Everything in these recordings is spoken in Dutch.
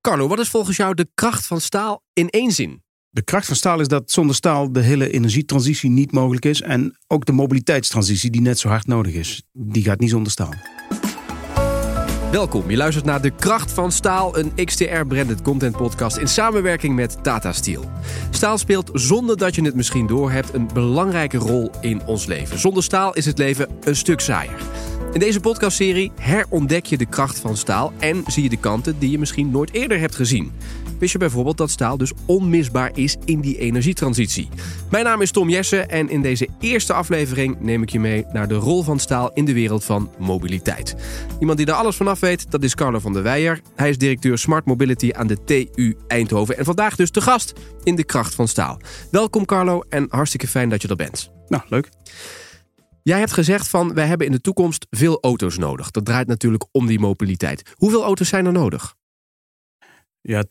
Carlo, wat is volgens jou de kracht van staal in één zin? De kracht van staal is dat zonder staal de hele energietransitie niet mogelijk is. En ook de mobiliteitstransitie die net zo hard nodig is. Die gaat niet zonder staal. Welkom, je luistert naar De Kracht van Staal, een XTR-branded content podcast in samenwerking met Tata Steel. Staal speelt zonder dat je het misschien doorhebt een belangrijke rol in ons leven. Zonder staal is het leven een stuk saaier. In deze podcastserie herontdek je de kracht van staal en zie je de kanten die je misschien nooit eerder hebt gezien. Wist je bijvoorbeeld dat staal dus onmisbaar is in die energietransitie? Mijn naam is Tom Jessen en in deze eerste aflevering neem ik je mee naar de rol van staal in de wereld van mobiliteit. Iemand die er alles vanaf weet, dat is Carlo van der Weijer. Hij is directeur Smart Mobility aan de TU Eindhoven en vandaag dus te gast in de kracht van staal. Welkom Carlo en hartstikke fijn dat je er bent. Nou, leuk. Jij hebt gezegd van wij hebben in de toekomst veel auto's nodig. Dat draait natuurlijk om die mobiliteit. Hoeveel auto's zijn er nodig? Ja, ik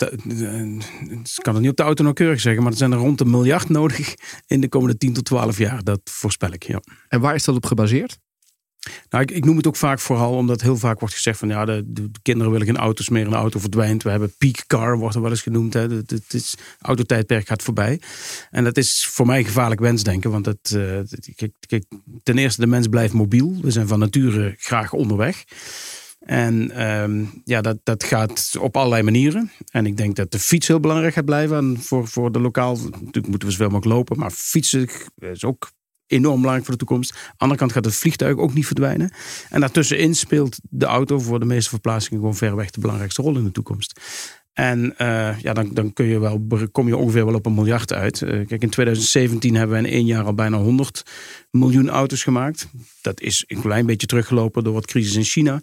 kan het niet op de auto nauwkeurig zeggen, maar er zijn er rond een miljard nodig in de komende 10 tot 12 jaar. Dat voorspel ik, ja. En waar is dat op gebaseerd? Nou, ik, ik, noem het ook vaak vooral omdat heel vaak wordt gezegd van ja, de, de, kinderen willen geen auto's meer en de auto verdwijnt. We hebben peak car, wordt er wel eens genoemd. Hè. Het, is, autotijdperk gaat voorbij. En dat is voor mij gevaarlijk wensdenken, want het, kijk, ten eerste de mens blijft mobiel. We zijn van nature graag onderweg. En um, ja, dat, dat gaat op allerlei manieren. En ik denk dat de fiets heel belangrijk gaat blijven. En voor, voor de lokaal, natuurlijk moeten we zoveel mogelijk lopen. Maar fietsen is ook enorm belangrijk voor de toekomst. Aan de andere kant gaat het vliegtuig ook niet verdwijnen. En daartussenin speelt de auto voor de meeste verplaatsingen gewoon verreweg de belangrijkste rol in de toekomst. En uh, ja, dan, dan kun je wel, kom je ongeveer wel op een miljard uit. Uh, kijk, in 2017 hebben we in één jaar al bijna 100 miljoen auto's gemaakt. Dat is een klein beetje teruggelopen door wat crisis in China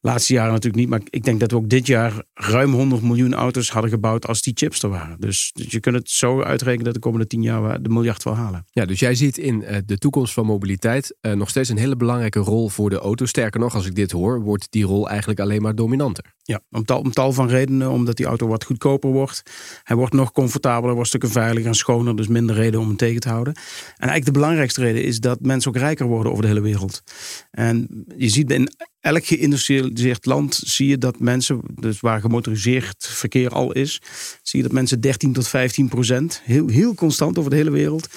laatste jaren natuurlijk niet. Maar ik denk dat we ook dit jaar ruim 100 miljoen auto's hadden gebouwd als die chips er waren. Dus, dus je kunt het zo uitrekenen dat de komende 10 jaar de miljard wel halen. Ja, dus jij ziet in uh, de toekomst van mobiliteit uh, nog steeds een hele belangrijke rol voor de auto. Sterker nog, als ik dit hoor, wordt die rol eigenlijk alleen maar dominanter. Ja, om tal, om tal van redenen. Omdat die auto wat goedkoper wordt. Hij wordt nog comfortabeler, wordt stukken veiliger en schoner. Dus minder reden om hem tegen te houden. En eigenlijk de belangrijkste reden is dat mensen ook rijker worden over de hele wereld. En je ziet in elk geïndustrialiseerd land zie je dat mensen, dus waar gemotoriseerd verkeer al is, zie je dat mensen 13 tot 15 procent, heel, heel constant over de hele wereld,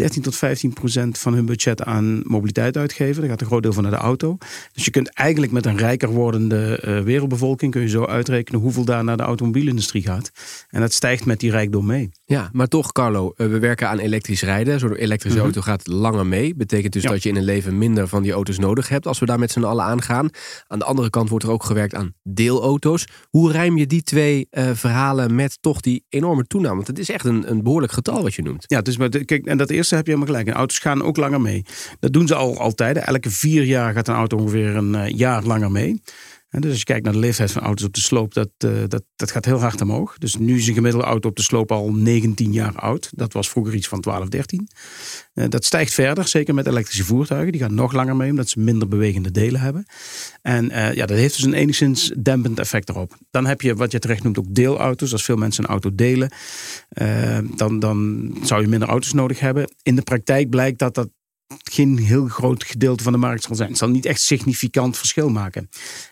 13 tot 15 procent van hun budget aan mobiliteit uitgeven. Daar gaat een groot deel van naar de auto. Dus je kunt eigenlijk met een rijker wordende uh, wereldbevolking... kun je zo uitrekenen hoeveel daar naar de automobielindustrie gaat. En dat stijgt met die rijkdom mee. Ja, maar toch Carlo, uh, we werken aan elektrisch rijden. Zo'n elektrische mm -hmm. auto gaat langer mee. Betekent dus ja. dat je in een leven minder van die auto's nodig hebt... als we daar met z'n allen aan gaan. Aan de andere kant wordt er ook gewerkt aan deelauto's. Hoe rijm je die twee uh, verhalen met toch die enorme toename? Want het is echt een, een behoorlijk getal wat je noemt. Ja, dus, kijk, en dat eerste heb je helemaal gelijk. En auto's gaan ook langer mee. Dat doen ze al altijd. Elke vier jaar gaat een auto ongeveer een uh, jaar langer mee. En dus als je kijkt naar de leeftijd van auto's op de sloop, dat, uh, dat, dat gaat heel hard omhoog. Dus nu is een gemiddelde auto op de sloop al 19 jaar oud. Dat was vroeger iets van 12, 13. Uh, dat stijgt verder, zeker met elektrische voertuigen. Die gaan nog langer mee, omdat ze minder bewegende delen hebben. En uh, ja, dat heeft dus een enigszins dempend effect erop. Dan heb je wat je terecht noemt ook deelauto's. Als veel mensen een auto delen, dan, dan zou je minder auto's nodig hebben. In de praktijk blijkt dat dat geen heel groot gedeelte van de markt zal zijn. Het zal niet echt significant verschil maken.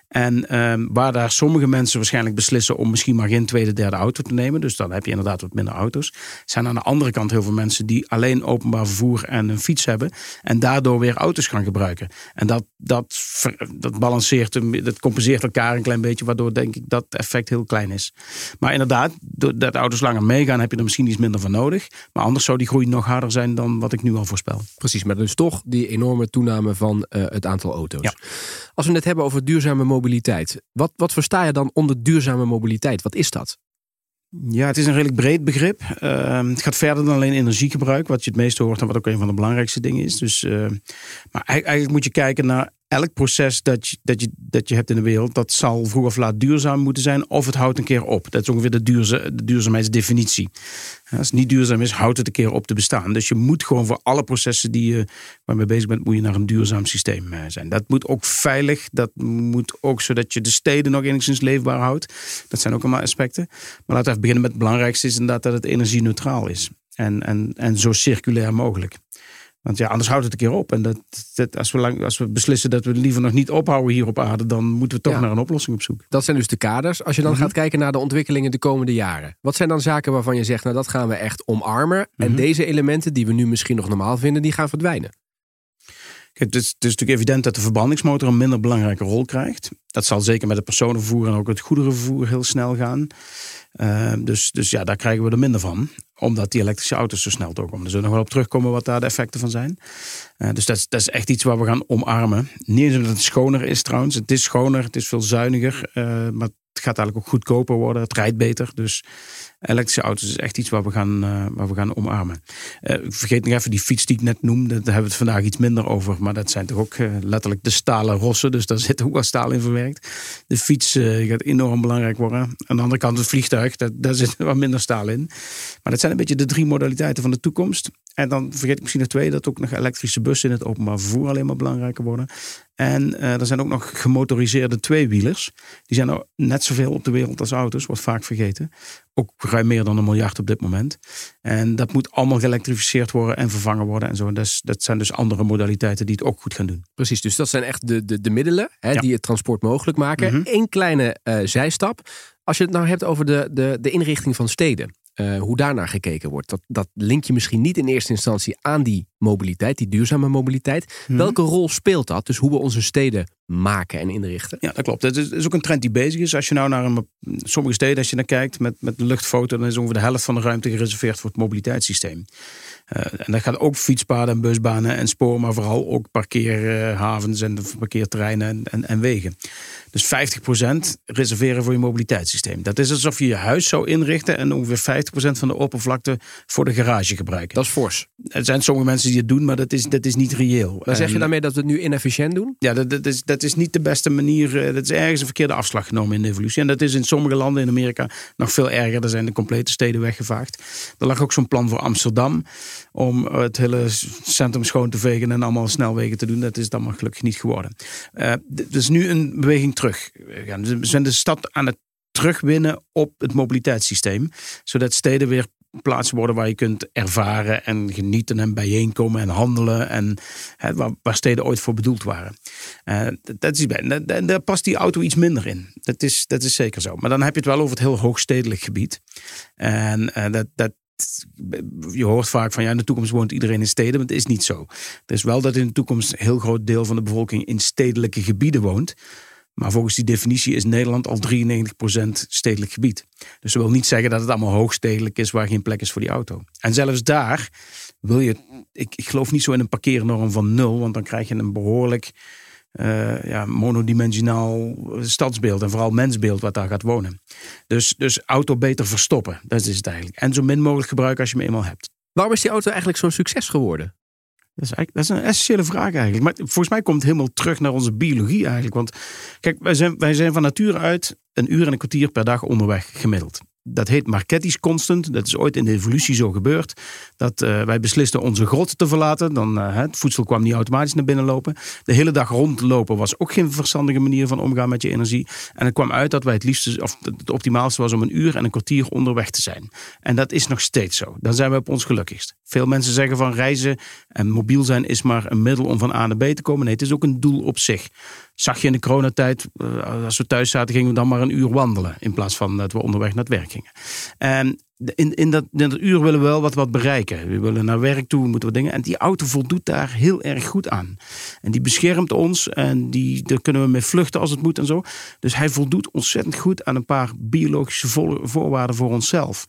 En um, waar daar sommige mensen waarschijnlijk beslissen om misschien maar geen tweede, derde auto te nemen. Dus dan heb je inderdaad wat minder auto's. Zijn aan de andere kant heel veel mensen die alleen openbaar vervoer en een fiets hebben. En daardoor weer auto's gaan gebruiken. En dat, dat, dat balanceert, dat compenseert elkaar een klein beetje. Waardoor denk ik dat effect heel klein is. Maar inderdaad, doordat auto's langer meegaan, heb je er misschien iets minder van nodig. Maar anders zou die groei nog harder zijn dan wat ik nu al voorspel. Precies, maar dus toch die enorme toename van uh, het aantal auto's. Ja. Als we het hebben over duurzame mobiliteit. Wat, wat versta je dan onder duurzame mobiliteit? Wat is dat? Ja, het is een redelijk breed begrip. Uh, het gaat verder dan alleen energiegebruik, wat je het meeste hoort en wat ook een van de belangrijkste dingen is. Dus, uh, maar eigenlijk moet je kijken naar elk proces dat je, dat, je, dat je hebt in de wereld, dat zal vroeg of laat duurzaam moeten zijn, of het houdt een keer op. Dat is ongeveer de, duurza de duurzaamheidsdefinitie. Als het niet duurzaam is, houdt het een keer op te bestaan. Dus je moet gewoon voor alle processen die je waarmee bezig bent, moet je naar een duurzaam systeem zijn. Dat moet ook veilig, dat moet ook zodat je de steden nog enigszins leefbaar houdt. Dat zijn ook allemaal aspecten. Maar laten we even beginnen met het belangrijkste is inderdaad dat het energie-neutraal is. En, en, en zo circulair mogelijk. Want ja, anders houdt het een keer op. En dat, dat, als, we lang, als we beslissen dat we liever nog niet ophouden hier op aarde, dan moeten we toch Ja. naar een oplossing op zoek. Dat zijn dus de kaders. Als je dan Mhm. gaat kijken naar de ontwikkelingen de komende jaren. Wat zijn dan zaken waarvan je zegt, nou dat gaan we echt omarmen. En Mhm. deze elementen die we nu misschien nog normaal vinden, die gaan verdwijnen. Kijk, het, is, het is natuurlijk evident dat de verbrandingsmotor een minder belangrijke rol krijgt. Dat zal zeker met het personenvervoer en ook het goederenvervoer heel snel gaan. Eh, dus, dus ja, daar krijgen we er minder van. Omdat die elektrische auto's zo snel doorkomen. Er zullen nog wel op terugkomen wat daar de effecten van zijn. Eh, dus dat is, dat is echt iets waar we gaan omarmen. Niet eens omdat het schoner is trouwens. Het is schoner, het is veel zuiniger. eh, maar het gaat eigenlijk ook goedkoper worden. Het rijdt beter. Dus elektrische auto's is echt iets waar we gaan, eh, waar we gaan omarmen. Ik vergeet nog even die fiets die ik net noemde. Daar hebben we het vandaag iets minder over. Maar dat zijn toch ook eh, letterlijk de stalen rossen. Dus daar zit ook wat staal in verwerkt. De fiets gaat enorm belangrijk worden. Aan de andere kant het vliegtuig. Dat, daar zit wat minder staal in. Maar dat zijn een beetje de drie modaliteiten van de toekomst. En dan vergeet ik misschien nog twee. Dat ook nog elektrische bussen in het openbaar vervoer alleen maar belangrijker worden. En eh, er zijn ook nog gemotoriseerde tweewielers. Die zijn er net zoveel op de wereld als auto's. Wordt vaak vergeten. Ook ruim meer dan een miljard op dit moment. En dat moet allemaal geëlektrificeerd worden en vervangen worden en zo. Dat, is- dat zijn dus andere modaliteiten die het ook goed gaan doen. Precies, dus dat zijn echt de, de, de middelen hè, Ja. die het transport mogelijk maken. Mhm. Eén kleine eh, zijstap. Als je het nou hebt over de, de, de inrichting van steden. eh, hoe daarnaar gekeken wordt. Dat, dat link je misschien niet in eerste instantie aan die mobiliteit, die duurzame mobiliteit. Mhm. Welke rol speelt dat? Dus hoe we onze steden maken en inrichten? Ja, dat klopt. Het is, is ook een trend die bezig is. Als je nou naar een, sommige steden, als je naar kijkt met, met de luchtfoto, dan is ongeveer de helft van de ruimte gereserveerd voor het mobiliteitssysteem. Eh, en dat gaat ook fietspaden en busbanen en spoor, maar vooral ook parkeerhavens en parkeerterreinen en, en, en wegen. Dus 50% reserveren voor je mobiliteitssysteem. Dat is alsof je je huis zou inrichten en ongeveer 50% van de oppervlakte voor de garage gebruiken. Dat is fors. Er zijn sommige mensen die het doen, maar dat is, dat is niet reëel. Dan zeg je daarmee dat we het nu inefficiënt doen? ja, dat, dat, is, dat is niet de beste manier. eh, Dat is ergens een verkeerde afslag genomen in de evolutie. En dat is in sommige landen in Amerika nog veel erger. Daar zijn de complete steden weggevaagd. Er lag ook zo'n plan voor Amsterdam. Om het hele centrum schoon te vegen en allemaal snelwegen te doen. Dat is dan maar gelukkig niet geworden. Eh dus nu een beweging terug. We zijn de stad aan het terugwinnen op het mobiliteitssysteem. Zodat steden weer plaatsen worden waar je kunt ervaren en genieten en bijeenkomen en handelen. En hè, waar, waar steden ooit voor bedoeld waren. Dat is daar past die auto iets minder in. Dat is, dat is zeker zo. Maar dan heb je het wel over het heel hoogstedelijk gebied. En eh, dat, dat, je hoort vaak van ja, in de toekomst woont iedereen in steden, maar het is niet zo. Het is wel dat in de toekomst een heel groot deel van de bevolking in stedelijke gebieden woont. Maar volgens die definitie is Nederland al 93% stedelijk gebied. Dus dat wil niet zeggen dat het allemaal hoogstedelijk is waar geen plek is voor die auto. En zelfs daar wil je, ik, ik geloof niet zo in een parkeernorm van nul, want dan krijg je een behoorlijk eh, ja, monodimensionaal stadsbeeld en vooral mensbeeld wat daar gaat wonen. Dus, dus auto beter verstoppen, dat is het eigenlijk. En zo min mogelijk gebruiken als je hem eenmaal hebt. Waarom is die auto eigenlijk zo'n succes geworden? Dat is, dat is een essentiële vraag eigenlijk. Maar volgens mij komt het helemaal terug naar onze biologie eigenlijk. Want kijk, wij zijn, wij zijn van nature uit een uur en een kwartier per dag onderweg gemiddeld. Dat heet Marcetti's constant. Dat is ooit in de evolutie zo gebeurd. Dat eh, wij beslisten onze grot te verlaten. Dan, eh, het voedsel kwam niet automatisch naar binnen lopen. De hele dag rondlopen was ook geen verstandige manier van omgaan met je energie. En het kwam uit dat wij het liefste, of het optimaalste was om een uur en een kwartier onderweg te zijn. En dat is nog steeds zo. Dan zijn we op ons gelukkigst. Veel mensen zeggen van reizen en mobiel zijn is maar een middel om van A naar B te komen. Nee, het is ook een doel op zich. Zag je in de coronatijd, eh, als we thuis zaten, gingen we dan maar een uur wandelen. In plaats van dat we onderweg naar het werk gingen. En in, in, dat, in dat uur willen we wel wat, bereiken. We willen naar werk toe, we moeten wat dingen. En die auto voldoet daar heel erg goed aan. En die beschermt ons en die, daar kunnen we mee vluchten als het moet en zo. Dus hij voldoet ontzettend goed aan een paar biologische vo- voorwaarden voor onszelf.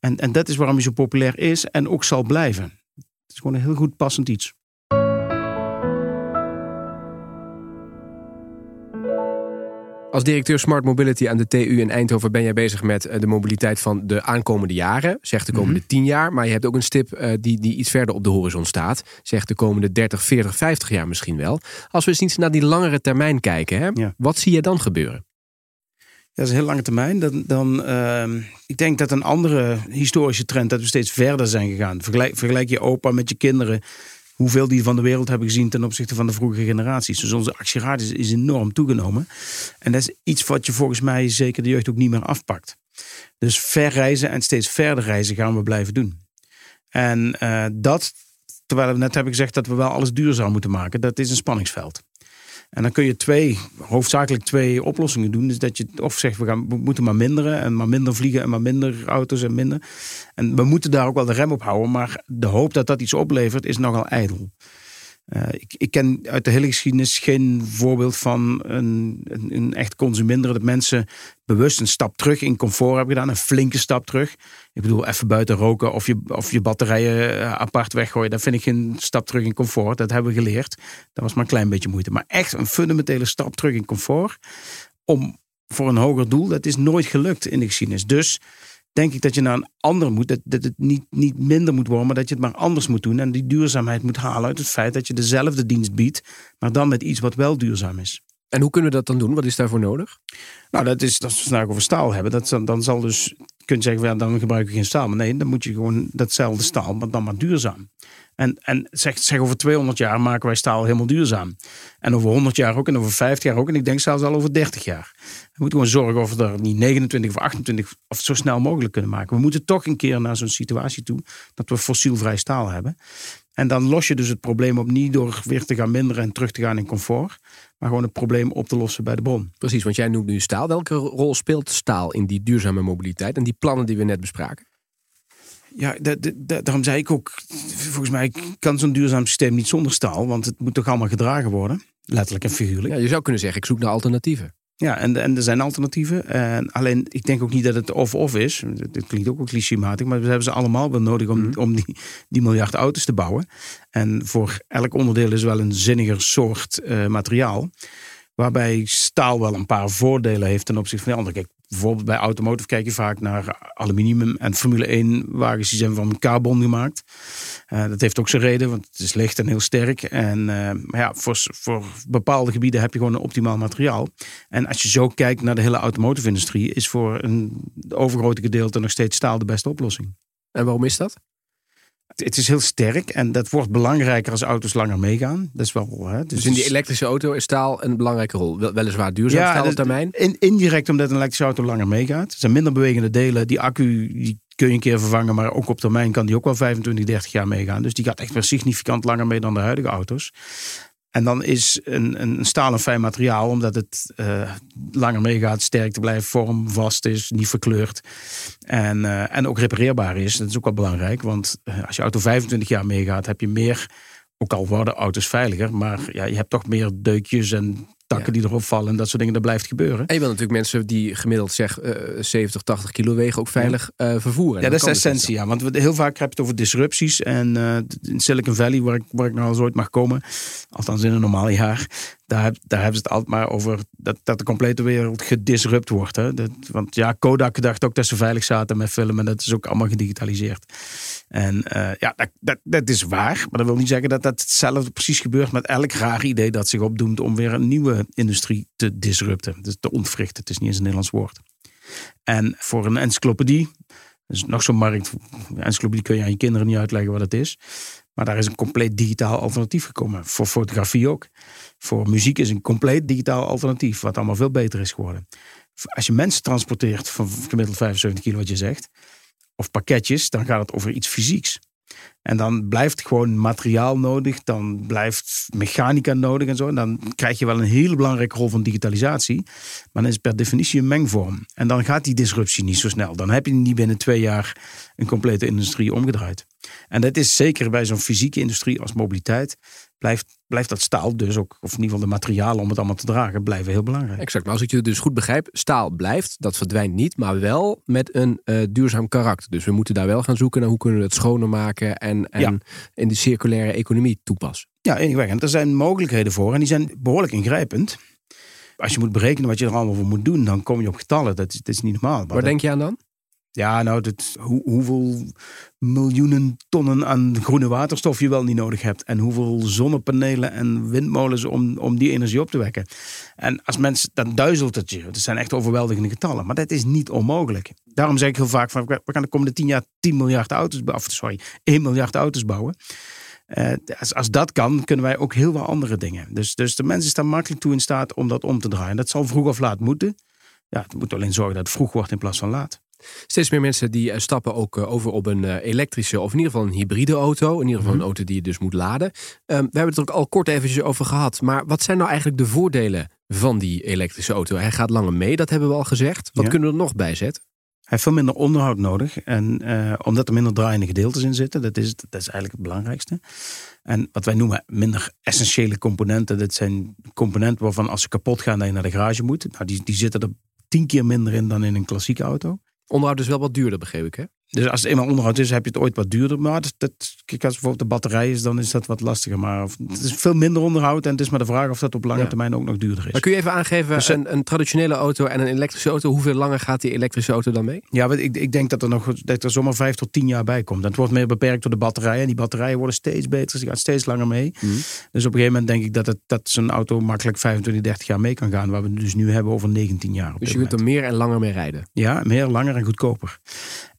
En, en dat is waarom hij zo populair is en ook zal blijven. Het is gewoon een heel goed passend iets. Als directeur Smart Mobility aan de TU in Eindhoven ben jij bezig met eh, de mobiliteit van de aankomende jaren. Zeg de komende 10 jaar. Maar je hebt ook een stip eh, die, die iets verder op de horizon staat. Zeg de komende 30, 40, 50 jaar misschien wel. Als we eens iets naar die langere termijn kijken. Hè, Ja. Wat zie je dan gebeuren? Ja, dat is een heel lange termijn. Dan, dan, ehm, ik denk dat een andere historische trend dat we steeds verder zijn gegaan. Vergelijk, vergelijk je opa met je kinderen. Hoeveel die van de wereld hebben gezien ten opzichte van de vroege generaties. Dus onze actieradius is enorm toegenomen. En dat is iets wat je volgens mij zeker de jeugd ook niet meer afpakt. Dus ver reizen en steeds verder reizen gaan we blijven doen. En eh, dat terwijl we net hebben gezegd dat we wel alles duurzaam moeten maken. Dat is een spanningsveld. En dan kun je twee, hoofdzakelijk twee oplossingen doen. Dus dat je of zegt, we, gaan, we moeten maar minderen en maar minder vliegen en maar minder auto's en minder. En we moeten daar ook wel de rem op houden. Maar de hoop dat dat iets oplevert is nogal ijdel. Uh, ik, ik, ken uit de hele geschiedenis geen voorbeeld van een, een, een, echt consuminderen. Dat mensen bewust een stap terug in comfort hebben gedaan. Een flinke stap terug. Ik bedoel, even buiten roken of je, of je batterijen eh, apart weggooien. Dat vind ik geen stap terug in comfort. Dat hebben we geleerd. Dat was maar een klein beetje moeite. Maar echt een fundamentele stap terug in comfort. Om voor een hoger doel. Dat is nooit gelukt in de geschiedenis. Dus denk ik dat je naar een ander moet. Dat, dat het niet, niet minder moet worden, maar dat je het maar anders moet doen. En die duurzaamheid moet halen uit het feit dat je dezelfde dienst biedt, maar dan met iets wat wel duurzaam is. En hoe kunnen we dat dan doen? Wat is daarvoor nodig? Nou, dat is als we het nou over staal hebben. Dat, dan zal dus kun je zeggen, ja, dan gebruiken we geen staal. Maar nee, dan moet je gewoon datzelfde staal, maar dan maar duurzaam. En, en zeg, zeg over 200 jaar maken wij staal helemaal duurzaam. En over 100 jaar ook en over 50 jaar ook. En ik denk zelfs al over 30 jaar. We moeten gewoon zorgen of we er niet 29 of 28 of zo snel mogelijk kunnen maken. We moeten toch een keer naar zo'n situatie toe dat we fossielvrij staal hebben. En dan los je dus het probleem op niet door weer te gaan minderen en terug te gaan in comfort. Maar gewoon het probleem op te lossen bij de bron. Precies, want jij noemt nu staal. Welke rol speelt staal in die duurzame mobiliteit en die plannen die we net bespraken? Ja, daarom zei ik ook, volgens mij kan zo'n duurzaam systeem niet zonder staal, want het moet toch allemaal gedragen worden, letterlijk en figuurlijk. Ja, je zou kunnen zeggen, ik zoek naar alternatieven. Ja, en, en er zijn alternatieven. En alleen, ik denk ook niet dat het of-of is. Dit klinkt ook wel clichématig, maar we hebben ze allemaal wel nodig om, mhm. om die, die miljard auto's te bouwen. En voor elk onderdeel is wel een zinniger soort uh, materiaal. Waarbij staal wel een paar voordelen heeft ten opzichte van de andere. Kijk, bijvoorbeeld bij automotive kijk je vaak naar aluminium en Formule 1 wagens die zijn van carbon gemaakt. Uh, dat heeft ook zijn reden, want het is licht en heel sterk. En, uh, maar ja, voor, voor bepaalde gebieden heb je gewoon een optimaal materiaal. En als je zo kijkt naar de hele automotive industrie, is voor een overgrote gedeelte nog steeds staal de beste oplossing. En waarom is dat? Het is heel sterk en dat wordt belangrijker als auto's langer meegaan. Dat is wel, hè, dus, dus in die elektrische auto is staal een belangrijke rol. Weliswaar duurzaam ja, staal op termijn. In, indirect omdat een elektrische auto langer meegaat. Er zijn minder bewegende delen. Die accu die kun je een keer vervangen, maar ook op termijn kan die ook wel 25, 30 jaar meegaan. Dus die gaat echt weer significant langer mee dan de huidige auto's. En dan is een, een staal een fijn materiaal, omdat het uh, langer meegaat, sterk te blijven, vorm vast is, niet verkleurd. En, uh, en ook repareerbaar is. Dat is ook wel belangrijk, want uh, als je auto 25 jaar meegaat, heb je meer, ook al worden auto's veiliger, maar ja, je hebt toch meer deukjes en takken die erop vallen en dat soort dingen, dat blijft gebeuren. En je wil natuurlijk mensen die gemiddeld zeg uh, 70, 80 kilo wegen ook veilig uh, vervoeren. Ja, dat is de essentie, ja. Want we, heel vaak heb je het over disrupties. En uh, in Silicon Valley, waar ik, waar ik nou al ooit mag komen, althans in een normaal jaar, daar, hebben ze het altijd maar over dat, dat de complete wereld gedisrupt wordt. Hè? Dat, want ja, Kodak dacht ook dat ze veilig zaten met filmen. En dat is ook allemaal gedigitaliseerd. En uh, ja, dat, dat, is waar. Maar dat wil niet zeggen dat dat hetzelfde precies gebeurt met elk raar idee dat zich opdoemt om weer een nieuwe industrie te disrupten. Dus te ontwrichten. Het is niet eens een Nederlands woord. En voor een encyclopedie, dus nog zo'n markt. Encyclopedie kun je aan je kinderen niet uitleggen wat het is. Maar daar is een compleet digitaal alternatief gekomen. Voor fotografie ook. Voor muziek is een compleet digitaal alternatief, wat allemaal veel beter is geworden. Als je mensen transporteert van gemiddeld 75 kilo, wat je zegt, of pakketjes, dan gaat het over iets fysieks. En dan blijft gewoon materiaal nodig, dan blijft mechanica nodig en zo. En dan krijg je wel een hele belangrijke rol van digitalisatie. Maar dan is het per definitie een mengvorm. En dan gaat die disruptie niet zo snel. Dan heb je niet binnen twee jaar een complete industrie omgedraaid. En dat is zeker bij zo'n fysieke industrie als mobiliteit blijft, blijft dat staal dus ook, of in ieder geval de materialen om het allemaal te dragen, blijven heel belangrijk. Exact, maar als ik je dus goed begrijp, staal blijft, dat verdwijnt niet, maar wel met een uh, duurzaam karakter. Dus we moeten daar wel gaan zoeken naar hoe kunnen we het schoner maken en, en in de circulaire economie toepassen. Ja, en er zijn mogelijkheden voor en die zijn behoorlijk ingrijpend. Als je moet berekenen wat je er allemaal voor moet doen, dan kom je op getallen. Dat is, dat is niet normaal. Waar denk je aan dan? Ja, nou, hoeveel miljoenen tonnen aan groene waterstof je wel niet nodig hebt. En hoeveel zonnepanelen en windmolens om, om die energie op te wekken. En als mensen, dan duizelt het je. Het zijn echt overweldigende getallen. Maar dat is niet onmogelijk. Daarom zeg ik heel vaak van, we gaan de komende tien jaar 10 miljard auto's, sorry, 1 miljard auto's bouwen. Uh, als, als dat kan, kunnen wij ook heel veel andere dingen. Dus, dus de mensen staan makkelijk toe in staat om dat om te draaien. Dat zal vroeg of laat moeten. Ja, het moet alleen zorgen dat het vroeg wordt in plaats van laat. Steeds meer mensen die eh, stappen ook eh, over op een eh, elektrische of in ieder geval een hybride auto. In ieder geval een Mhm. auto die je dus moet laden. Ehm, we hebben het er ook al kort eventjes over gehad. Maar wat zijn nou eigenlijk de voordelen van die elektrische auto? Hij gaat langer mee, dat hebben we al gezegd. Wat Ja. kunnen we er nog bij zetten? Hij heeft veel minder onderhoud nodig. En omdat er minder draaiende gedeeltes in zitten, dat is, dat is eigenlijk het belangrijkste. En wat wij noemen minder essentiële componenten, dat zijn componenten waarvan als ze kapot gaan, dat je naar de garage moet. Nou, die, die zitten er tien keer minder in dan in een klassieke auto. Onderhoud is wel wat duurder, begreep ik hè? Dus als het eenmaal onderhoud is, heb je het ooit wat duurder. Maar dat, dat, kijk, als bijvoorbeeld de batterij is, dan is dat wat lastiger. Maar het is veel minder onderhoud. En het is maar de vraag of dat op lange Ja. termijn ook nog duurder is. Maar kun je even aangeven, Dus, eh, een, een traditionele auto en een elektrische auto, hoeveel langer gaat die elektrische auto dan mee? Ja, ik, ik denk dat er nog dat er zomaar vijf tot tien jaar bij komt. Het wordt meer beperkt door de batterijen. En die batterijen worden steeds beter. Die gaan steeds langer mee. Mhm. Dus op een gegeven moment denk ik dat, het, dat zo'n auto makkelijk 25, 30 jaar mee kan gaan. Waar we het dus nu hebben over 19 jaar. Dus je kunt er meer en langer mee rijden. Ja, meer, langer en goedkoper.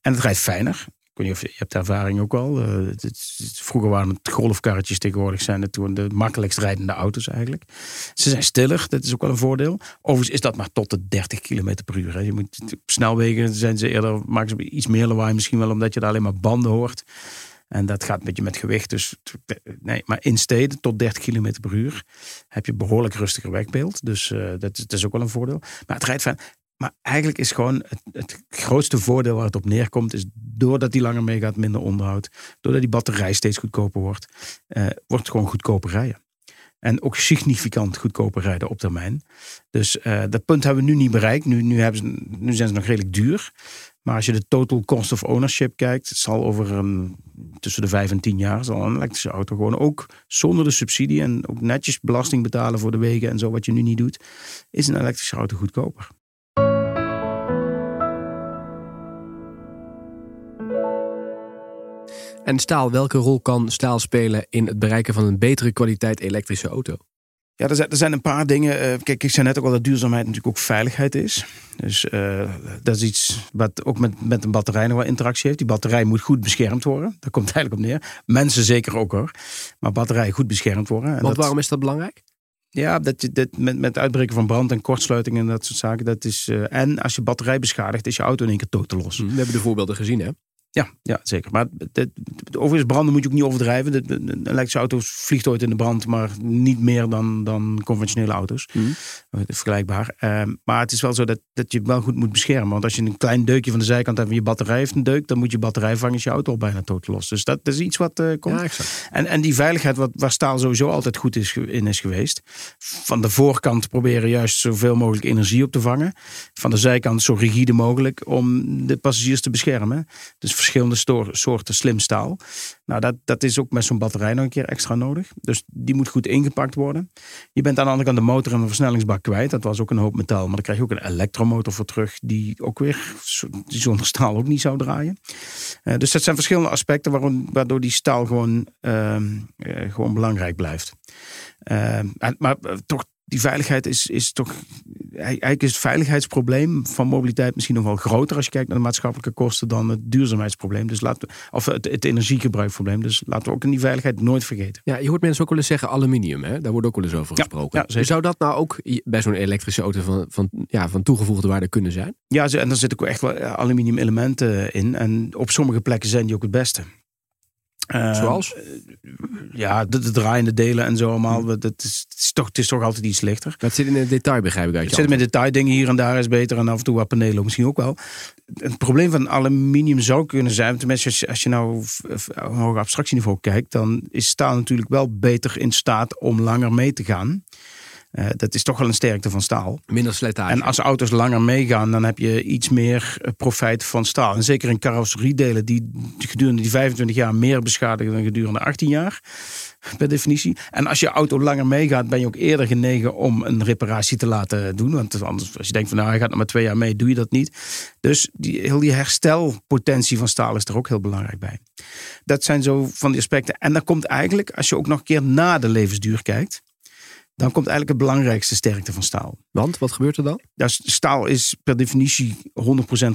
En het rijdt fijner. Ik weet niet of je, je hebt ervaring ook al. Eh, vroeger waren het golfkarretjes, tegenwoordig zijn het de makkelijkst rijdende auto's eigenlijk. Ze zijn stiller, dat is ook wel een voordeel. Overigens is dat maar tot de 30 km per uur. Hè. Je moet, op snelwegen zijn ze eerder, maken ze iets meer lawaai misschien wel omdat je daar alleen maar banden hoort. En dat gaat een beetje met gewicht. Dus nee, maar in steden tot 30 km per uur heb je behoorlijk rustiger wegbeeld. Dus eh, dat, dat is ook wel een voordeel. Maar het rijdt fijn. Maar eigenlijk is gewoon het, het grootste voordeel waar het op neerkomt, is doordat die langer meegaat, minder onderhoud. Doordat die batterij steeds goedkoper wordt, eh, wordt het gewoon goedkoper rijden. En ook significant goedkoper rijden op termijn. Dus eh, dat punt hebben we nu niet bereikt. Nu, nu, hebben nu zijn ze nog redelijk duur. Maar als je de total cost of ownership kijkt, zal over een, tussen de vijf en tien jaar zal een elektrische auto gewoon ook zonder de subsidie en ook netjes belasting betalen voor de wegen en zo wat je nu niet doet, is een elektrische auto goedkoper. En staal, welke rol kan staal spelen in het bereiken van een betere kwaliteit elektrische auto? Ja, er zijn, er zijn een paar dingen. eh, kijk, ik zei net ook al dat duurzaamheid natuurlijk ook veiligheid is. Dus eh, dat is iets wat ook met, met een batterij nog wel interactie heeft. Die batterij moet goed beschermd worden. Daar komt het eigenlijk op neer. Mensen zeker ook hoor. Maar batterijen goed beschermd worden. En Want dat- waarom is dat belangrijk? Ja, dat, je- dat, met, met het uitbreken van brand en kortsluiting en dat soort zaken. Dat is, eh, en als je batterij beschadigt, is je auto in één keer totaal los. We hebben de voorbeelden gezien hè? Ja, ja, zeker. Maar dat, dat- overigens, branden moet je ook niet overdrijven. De, de- de elektrische auto vliegt ooit in de brand, maar niet meer dan, dan conventionele auto's. Mhm. Is vergelijkbaar. Ehm, maar het is wel zo dat, dat je wel goed moet beschermen. Want als je een klein deukje van de zijkant hebt en je batterij heeft een deuk, dan moet je batterij vangen, is je auto al bijna totaal los. Dus dat, is iets wat eh, komt. Ja, exact. En, en die veiligheid, wat, waar staal sowieso altijd goed is, in is geweest. Van de voorkant proberen juist zoveel mogelijk energie op te vangen. Van de zijkant zo rigide mogelijk om de passagiers te beschermen. Dus verschillende soorten slim staal. Nou, dat, dat is ook met zo'n batterij nog een keer extra nodig. Dus die moet goed ingepakt worden. Je bent aan de andere kant de motor en de versnellingsbak kwijt. Dat was ook een hoop metaal. Maar dan krijg je ook een elektromotor voor terug. Die ook weer die zonder staal ook niet zou draaien. Eh, dus dat zijn verschillende aspecten waarom, waardoor die staal gewoon, ehm, eh, gewoon belangrijk blijft. Ehm, maar eh, toch, die veiligheid is, is toch. Eigenlijk is het veiligheidsprobleem van mobiliteit misschien nog wel groter als je kijkt naar de maatschappelijke kosten dan het duurzaamheidsprobleem. Dus laten we, of het, het energiegebruikprobleem. Dus laten we ook in die veiligheid nooit vergeten. Ja, je hoort mensen ook wel eens zeggen aluminium. Hè? Daar wordt ook wel eens over gesproken. ja. Zou dat nou ook bij zo'n elektrische auto van, van, ja, van toegevoegde waarde kunnen zijn? Ja, en er zitten ook echt wel eh, aluminium elementen in. En op sommige plekken zijn die ook het beste. Eh, Zoals? Ja, de, de draaiende delen en zo allemaal. Dat is, het, is toch, het is toch altijd iets lichter. Dat zit in het detail, begrijp ik uit Het je zit met detaildingen hier en daar is beter. En af en toe wat panelen misschien ook wel. Het probleem van aluminium zou kunnen zijn. Tenminste, als je, als je nou op een hoger abstractieniveau kijkt. Dan is staal natuurlijk wel beter in staat om langer mee te gaan. Eh, dat is toch wel een sterkte van staal. Minder slijtage. En als auto's langer meegaan, dan heb je iets meer eh, profijt van staal. En zeker in carrosseriedelen die gedurende die 25 jaar meer beschadigen dan gedurende 18 jaar. Per definitie. En als je auto langer meegaat, ben je ook eerder genegen om een reparatie te laten doen. Want anders, als je denkt van nou, hij gaat nog maar twee jaar mee, doe je dat niet. Dus die, heel die herstelpotentie van staal is er ook heel belangrijk bij. Dat zijn zo van die aspecten. En dan komt eigenlijk, als je ook nog een keer na de levensduur kijkt, dan komt eigenlijk het belangrijkste sterkte van staal. Want, wat gebeurt er dan? Ja, staal is per definitie 100%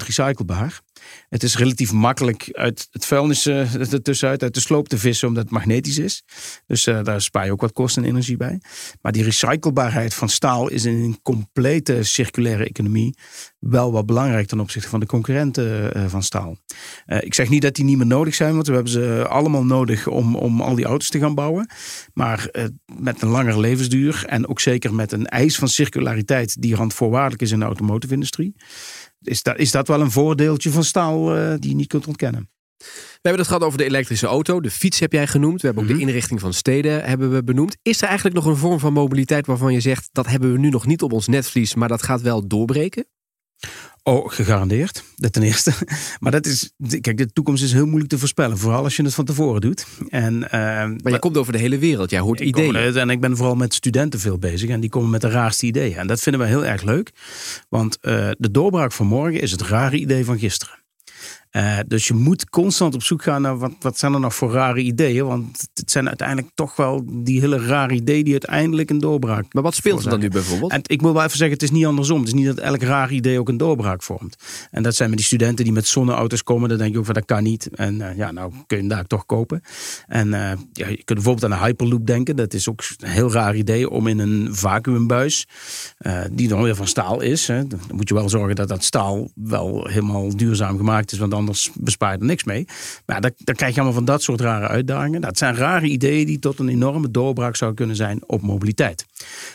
recyclebaar. Het is relatief makkelijk uit het vuilnis uh, ertussenuit, uit de sloop te vissen, omdat het magnetisch is. Dus uh, daar spaar je ook wat kosten en energie bij. Maar die recyclebaarheid van staal is in een complete circulaire economie wel wat belangrijk ten opzichte van de concurrenten uh, van staal. ik zeg niet dat die niet meer nodig zijn, want we hebben ze allemaal nodig om, om al die auto's te gaan bouwen. Maar met een langere levensduur en ook zeker met een eis van circulariteit die randvoorwaardelijk is in de automotive industrie is dat, is dat wel een voordeeltje van staal uh, die je niet kunt ontkennen. We hebben het gehad over de elektrische auto. De fiets heb jij genoemd. We hebben ook de mhm. inrichting van steden hebben we benoemd. Is er eigenlijk nog een vorm van mobiliteit waarvan je zegt... dat hebben we nu nog niet op ons netvlies, maar dat gaat wel doorbreken? Oh, gegarandeerd. Dat ten eerste. Maar dat is, kijk, de toekomst is heel moeilijk te voorspellen. Vooral als je het van tevoren doet. En, uh, maar je komt over de hele wereld. Jij hoort ideeën. en ik ben vooral met studenten veel bezig. En die komen met de raarste ideeën. En dat vinden we heel erg leuk. Want uh, de doorbraak van morgen is het rare idee van gisteren. Uh, dus je moet constant op zoek gaan naar wat, wat zijn er nog voor rare ideeën. Want het zijn uiteindelijk toch wel die hele rare ideeën die uiteindelijk een doorbraak Maar wat speelt er dan nu bijvoorbeeld? En ik moet wel even zeggen, het is niet andersom. Het is niet dat elk raar idee ook een doorbraak vormt. En dat zijn met die studenten die met zonneauto's komen. Dan denk je ook van dat kan niet. En uh, ja, nou kun je hem daar toch kopen. En uh, ja, je kunt bijvoorbeeld aan een Hyperloop denken. Dat is ook een heel raar idee om in een vacuümbuis, die dan weer van staal is. Hè, dan moet je wel zorgen dat dat staal wel helemaal duurzaam gemaakt is. Want dan anders bespaart er niks mee. Maar dan, krijg je allemaal van dat soort rare uitdagingen. Dat zijn rare ideeën die tot een enorme doorbraak zou kunnen zijn op mobiliteit.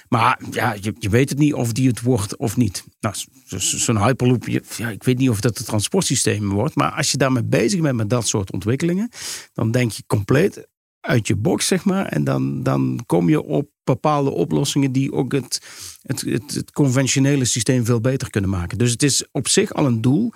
Maar ja, je, je weet het niet of die het wordt of niet. Nou, zo'n Hyperloop, ja, ik weet niet of dat het transportsysteem wordt. Maar als je daarmee bezig bent met dat soort ontwikkelingen, dan denk je compleet uit je box, zeg maar. En dan, dan kom je op bepaalde oplossingen die ook het, het, het, het, conventionele systeem veel beter kunnen maken. Dus het is op zich al een doel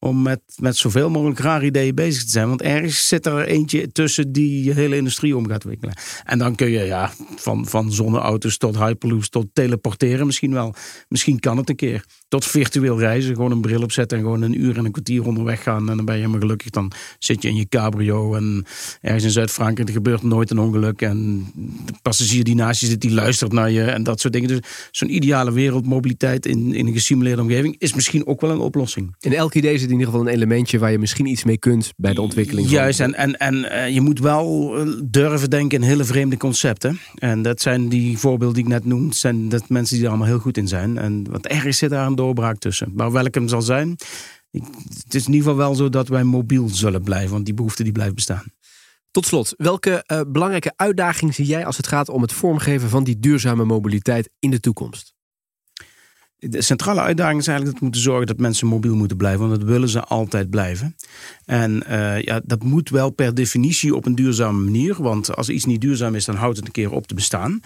om met, met zoveel mogelijk rare ideeën bezig te zijn. Want ergens zit er eentje tussen die je hele industrie om gaat wikkelen. En dan kun je ja, van, van zonneauto's tot hyperloops tot teleporteren misschien wel. Misschien kan het een keer. Tot virtueel reizen, gewoon een bril opzetten en gewoon een uur en een kwartier onderweg gaan. En dan ben je helemaal gelukkig. Dan zit je in je cabrio en ergens in Zuid-Frankrijk er gebeurt nooit een ongeluk. En de passagier die naast je zit, die luistert naar je en dat soort dingen. Dus zo'n ideale wereldmobiliteit in, in een gesimuleerde omgeving is misschien ook wel een oplossing. In elk idee zit in ieder geval een elementje waar je misschien iets mee kunt bij de ontwikkeling. Juist, en, en, en uh, je moet wel eh, durven denken in hele vreemde concepten. En dat zijn die voorbeelden die ik net noem, zijn dat mensen die er allemaal heel goed in zijn. En wat ergens zit daar een doorbraak tussen. Maar welke hem zal zijn, het is in ieder geval wel zo dat wij mobiel zullen blijven, want die behoefte die blijft bestaan. Tot slot, welke uh, belangrijke uitdaging zie jij als het gaat om het vormgeven van die duurzame mobiliteit in de toekomst? De centrale uitdaging is eigenlijk dat we moeten zorgen dat mensen mobiel moeten blijven, want dat willen ze altijd blijven. En uh, ja, dat moet wel per definitie op een duurzame manier, want als iets niet duurzaam is, dan houdt het een keer op te bestaan.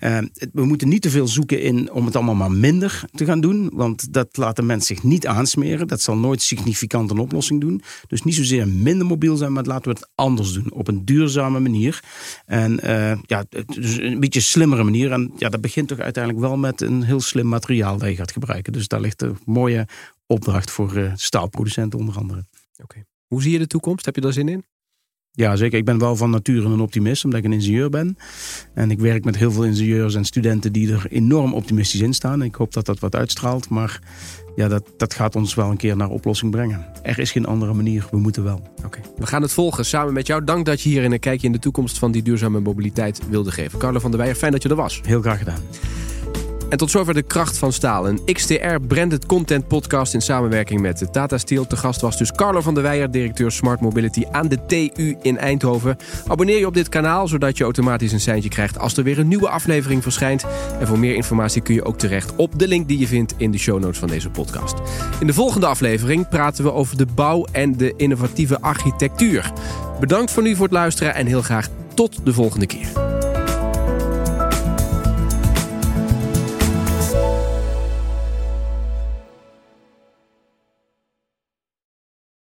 Uh, we moeten niet te veel zoeken in om het allemaal maar minder te gaan doen, want dat laat de mens zich niet aansmeren. Dat zal nooit significant een oplossing doen. Dus niet zozeer minder mobiel zijn, maar laten we het anders doen, op een duurzame manier. En uh, ja, dus een beetje slimmere manier. En ja, dat begint toch uiteindelijk wel met een heel slim materiaal dat gaat gebruiken. Dus daar ligt een mooie opdracht voor staalproducenten onder andere. Oké. Hoe zie je de toekomst? Heb je daar zin in? Ja, zeker. Ik ben wel van nature een optimist, omdat ik een ingenieur ben. En ik werk met heel veel ingenieurs en studenten die er enorm optimistisch in staan. Ik hoop dat dat wat uitstraalt, maar ja, dat, dat gaat ons wel een keer naar oplossing brengen. Er is geen andere manier, we moeten wel. Oké, we gaan het volgen samen met jou. Dank dat je hier een kijkje in de toekomst van die duurzame mobiliteit wilde geven. Carlo van der Weijer, fijn dat je er was. Heel graag gedaan. En tot zover de kracht van staal. Een XTR branded content podcast in samenwerking met Tata Steel. Te gast was dus Carlo van der Weijer, directeur Smart Mobility aan de TU in Eindhoven. Abonneer je op dit kanaal, zodat je automatisch een seintje krijgt als er weer een nieuwe aflevering verschijnt. En voor meer informatie kun je ook terecht op de link die je vindt in de show notes van deze podcast. In de volgende aflevering praten we over de bouw en de innovatieve architectuur. Bedankt voor nu voor het luisteren en heel graag tot de volgende keer.